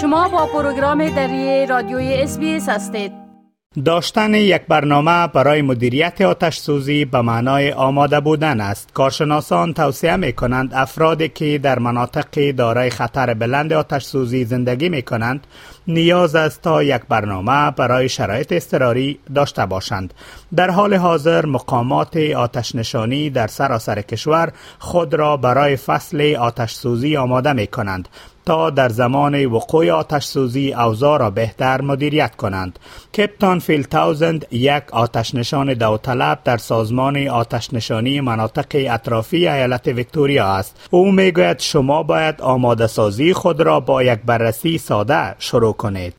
شما با پروگرام دری رادیوی اس هستید داشتن یک برنامه برای مدیریت آتش سوزی به معنای آماده بودن است. کارشناسان توصیه می کنند افرادی که در مناطق دارای خطر بلند آتش سوزی زندگی می کنند نیاز است تا یک برنامه برای شرایط اضطراری داشته باشند. در حال حاضر مقامات آتش نشانی در سراسر کشور خود را برای فصل آتش سوزی آماده می کنند. تا در زمان وقوع آتش سوزی اوضاع را بهتر مدیریت کنند. کپتان فیل تاوزند یک آتش نشان داوطلب در سازمان آتش نشانی مناطق اطرافی ایالت ویکتوریا است. او می‌گوید شما باید آماده سازی خود را با یک بررسی ساده شروع کنید.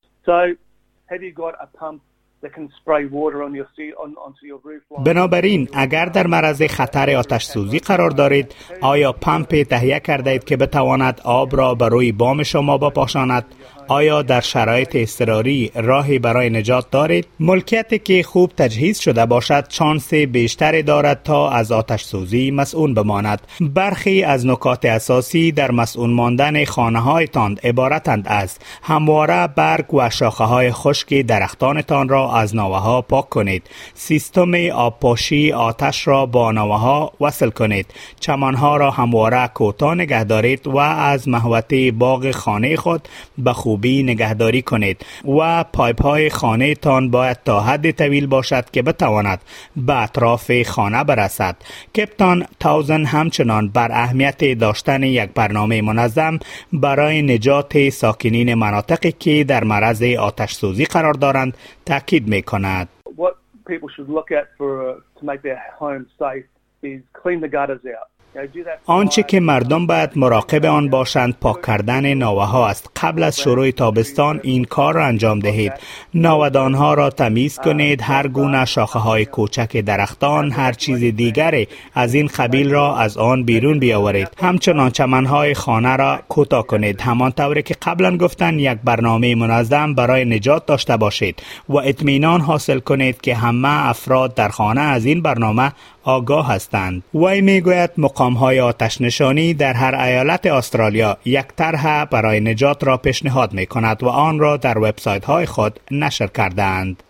بنابراین اگر در معرض خطر آتش سوزی قرار دارید آیا پمپ تهیه کرده اید که بتواند آب را بر روی بام شما بپاشاند آیا در شرایط اضطراری راهی برای نجات دارید؟ ملکیتی که خوب تجهیز شده باشد چانس بیشتری دارد تا از آتش سوزی مسئول بماند. برخی از نکات اساسی در مسئول ماندن خانه هایتان عبارتند از همواره برگ و شاخه های خشک درختانتان را از نوه ها پاک کنید. سیستم آبپاشی آتش را با نوه ها وصل کنید. چمنها را همواره کوتاه نگه دارید و از محوطه باغ خانه خود به خوب خوبی نگهداری کنید و پایپ های خانه تان باید تا حد طویل باشد که بتواند به اطراف خانه برسد کپتان تاوزن همچنان بر اهمیت داشتن یک برنامه منظم برای نجات ساکنین مناطقی که در معرض آتش سوزی قرار دارند تاکید What people should look at for uh, to make their home safe is clean the gutters out. آنچه که مردم باید مراقب آن باشند پاک کردن ناوه ها است. قبل از شروع تابستان این کار را انجام دهید. ناودان ها را تمیز کنید. هر گونه شاخه های کوچک درختان هر چیز دیگری از این قبیل را از آن بیرون بیاورید. همچنان چمن های خانه را کوتاه کنید. همان طوری که قبلا گفتن یک برنامه منظم برای نجات داشته باشید و اطمینان حاصل کنید که همه افراد در خانه از این برنامه آگاه هستند. وی می‌گوید مقام های آتش نشانی در هر ایالت استرالیا یک طرح برای نجات را پیشنهاد می کند و آن را در وبسایت های خود نشر کردند.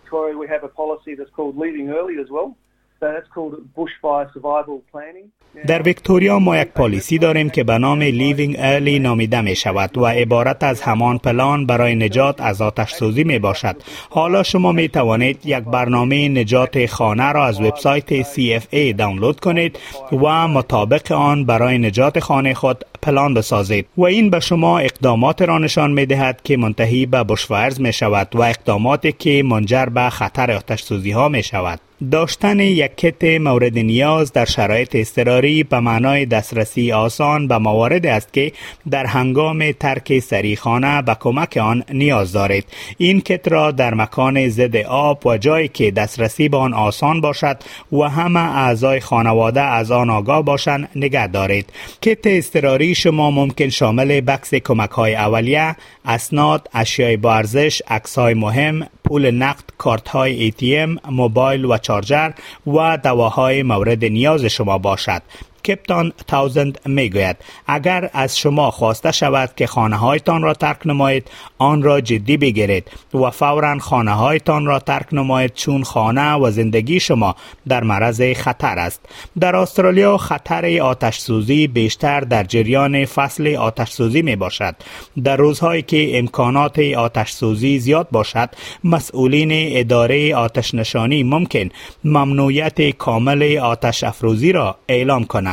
در ویکتوریا ما یک پالیسی داریم که به نام لیوینگ ارلی نامیده می شود و عبارت از همان پلان برای نجات از آتش سوزی می باشد. حالا شما می توانید یک برنامه نجات خانه را از وبسایت CFA دانلود کنید و مطابق آن برای نجات خانه خود پلان بسازید و این به شما اقدامات را نشان می دهد که منتهی به بشفرز می شود و اقداماتی که منجر به خطر آتش سوزی ها می شود. داشتن یک کت مورد نیاز در شرایط اضطراری به معنای دسترسی آسان به موارد است که در هنگام ترک سریخانه به کمک آن نیاز دارید. این کت را در مکان ضد آب و جایی که دسترسی به آن آسان باشد و همه اعضای خانواده از آن آگاه باشند نگه دارید. کت اضطراری شما ممکن شامل بکس کمک های اولیه اسناد اشیای با ارزش های مهم پول نقد کارت های ATM موبایل و چارجر و دواهای مورد نیاز شما باشد. کپتان تاوزند می گوید اگر از شما خواسته شود که خانه هایتان را ترک نمایید آن را جدی بگیرید و فورا خانه هایتان را ترک نمایید چون خانه و زندگی شما در معرض خطر است. در استرالیا خطر آتش سوزی بیشتر در جریان فصل آتش سوزی می باشد در روزهایی که امکانات آتش سوزی زیاد باشد مسئولین اداره آتش نشانی ممکن ممنوعیت کامل آتش افروزی را اعلام کنند.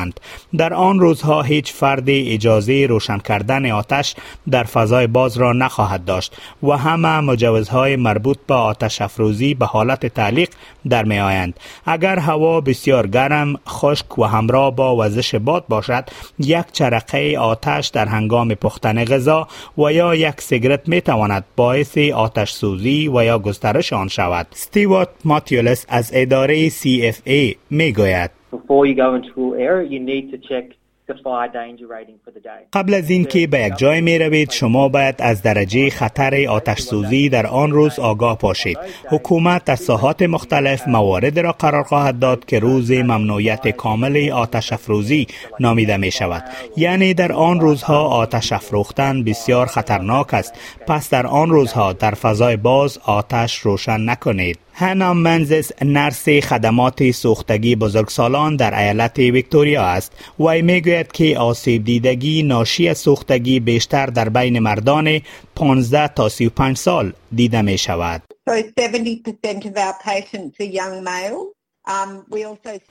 در آن روزها هیچ فرد اجازه روشن کردن آتش در فضای باز را نخواهد داشت و همه مجوزهای مربوط به آتش افروزی به حالت تعلیق در می آیند. اگر هوا بسیار گرم، خشک و همراه با وزش باد باشد، یک چرقه آتش در هنگام پختن غذا و یا یک سیگرت می تواند باعث آتش سوزی و یا گسترش آن شود. ستیوارت ماتیولس از اداره CFA می گوید. قبل از اینکه به یک جای می روید شما باید از درجه خطر آتش سوزی در آن روز آگاه باشید. حکومت در ساحات مختلف موارد را قرار خواهد داد که روز ممنوعیت کامل آتش افروزی نامیده می شود یعنی در آن روزها آتش افروختن بسیار خطرناک است. پس در آن روزها در فضای باز آتش روشن نکنید. هانا منزس نرس خدمات سوختگی بزرگسالان در ایالت ویکتوریا است و می‌گوید که آسیب دیدگی ناشی از سوختگی بیشتر در بین مردان 15 تا 35 سال دیده می شود.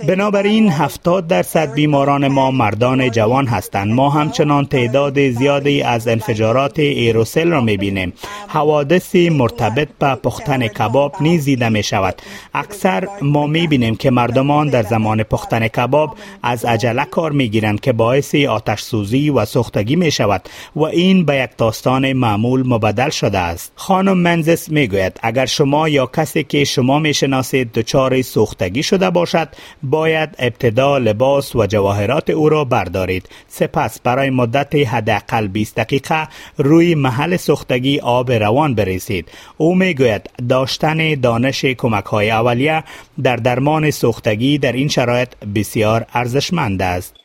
بنابراین 70 درصد بیماران ما مردان جوان هستند. ما همچنان تعداد زیادی از انفجارات ایروسل را می‌بینیم. حوادث مرتبط به پختن کباب نیز دیده می شود اکثر ما می‌بینیم که مردمان در زمان پختن کباب از عجله کار می‌گیرند که باعث آتش سوزی و سوختگی می شود و این به یک داستان معمول مبدل شده است. خانم منزس می‌گوید اگر شما یا کسی که شما می‌شناسید دچار سوختگی شده باشد باید ابتدا لباس و جواهرات او را بردارید. سپس برای مدت حداقل 20 دقیقه روی محل سوختگی آب روان بریسید او می‌گوید داشتن دانش کمک های اولیه در درمان سوختگی در این شرایط بسیار ارزشمند است.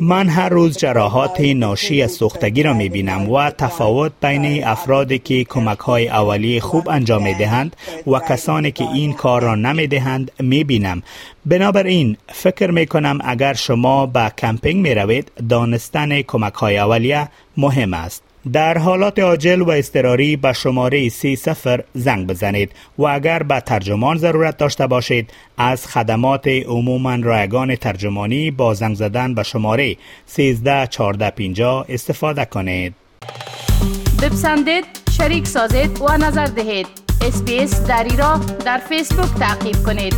من هر روز جراحات ناشی از سوختگی را می بینم و تفاوت بین افرادی که کمک های اولیه خوب انجام می دهند و کسانی که این کار را نمی دهند می بینم. بنابراین فکر می کنم اگر شما به کمپینگ می روید دانستن کمک های اولیه مهم است. در حالات عاجل و اضطراری به شماره سی سفر زنگ بزنید و اگر به ترجمان ضرورت داشته باشید از خدمات عموما رایگان ترجمانی با زنگ زدن به شماره 13 14 50 استفاده کنید. بپسندید، شریک سازید و نظر دهید. اسپیس دری را در فیسبوک تعقیب کنید.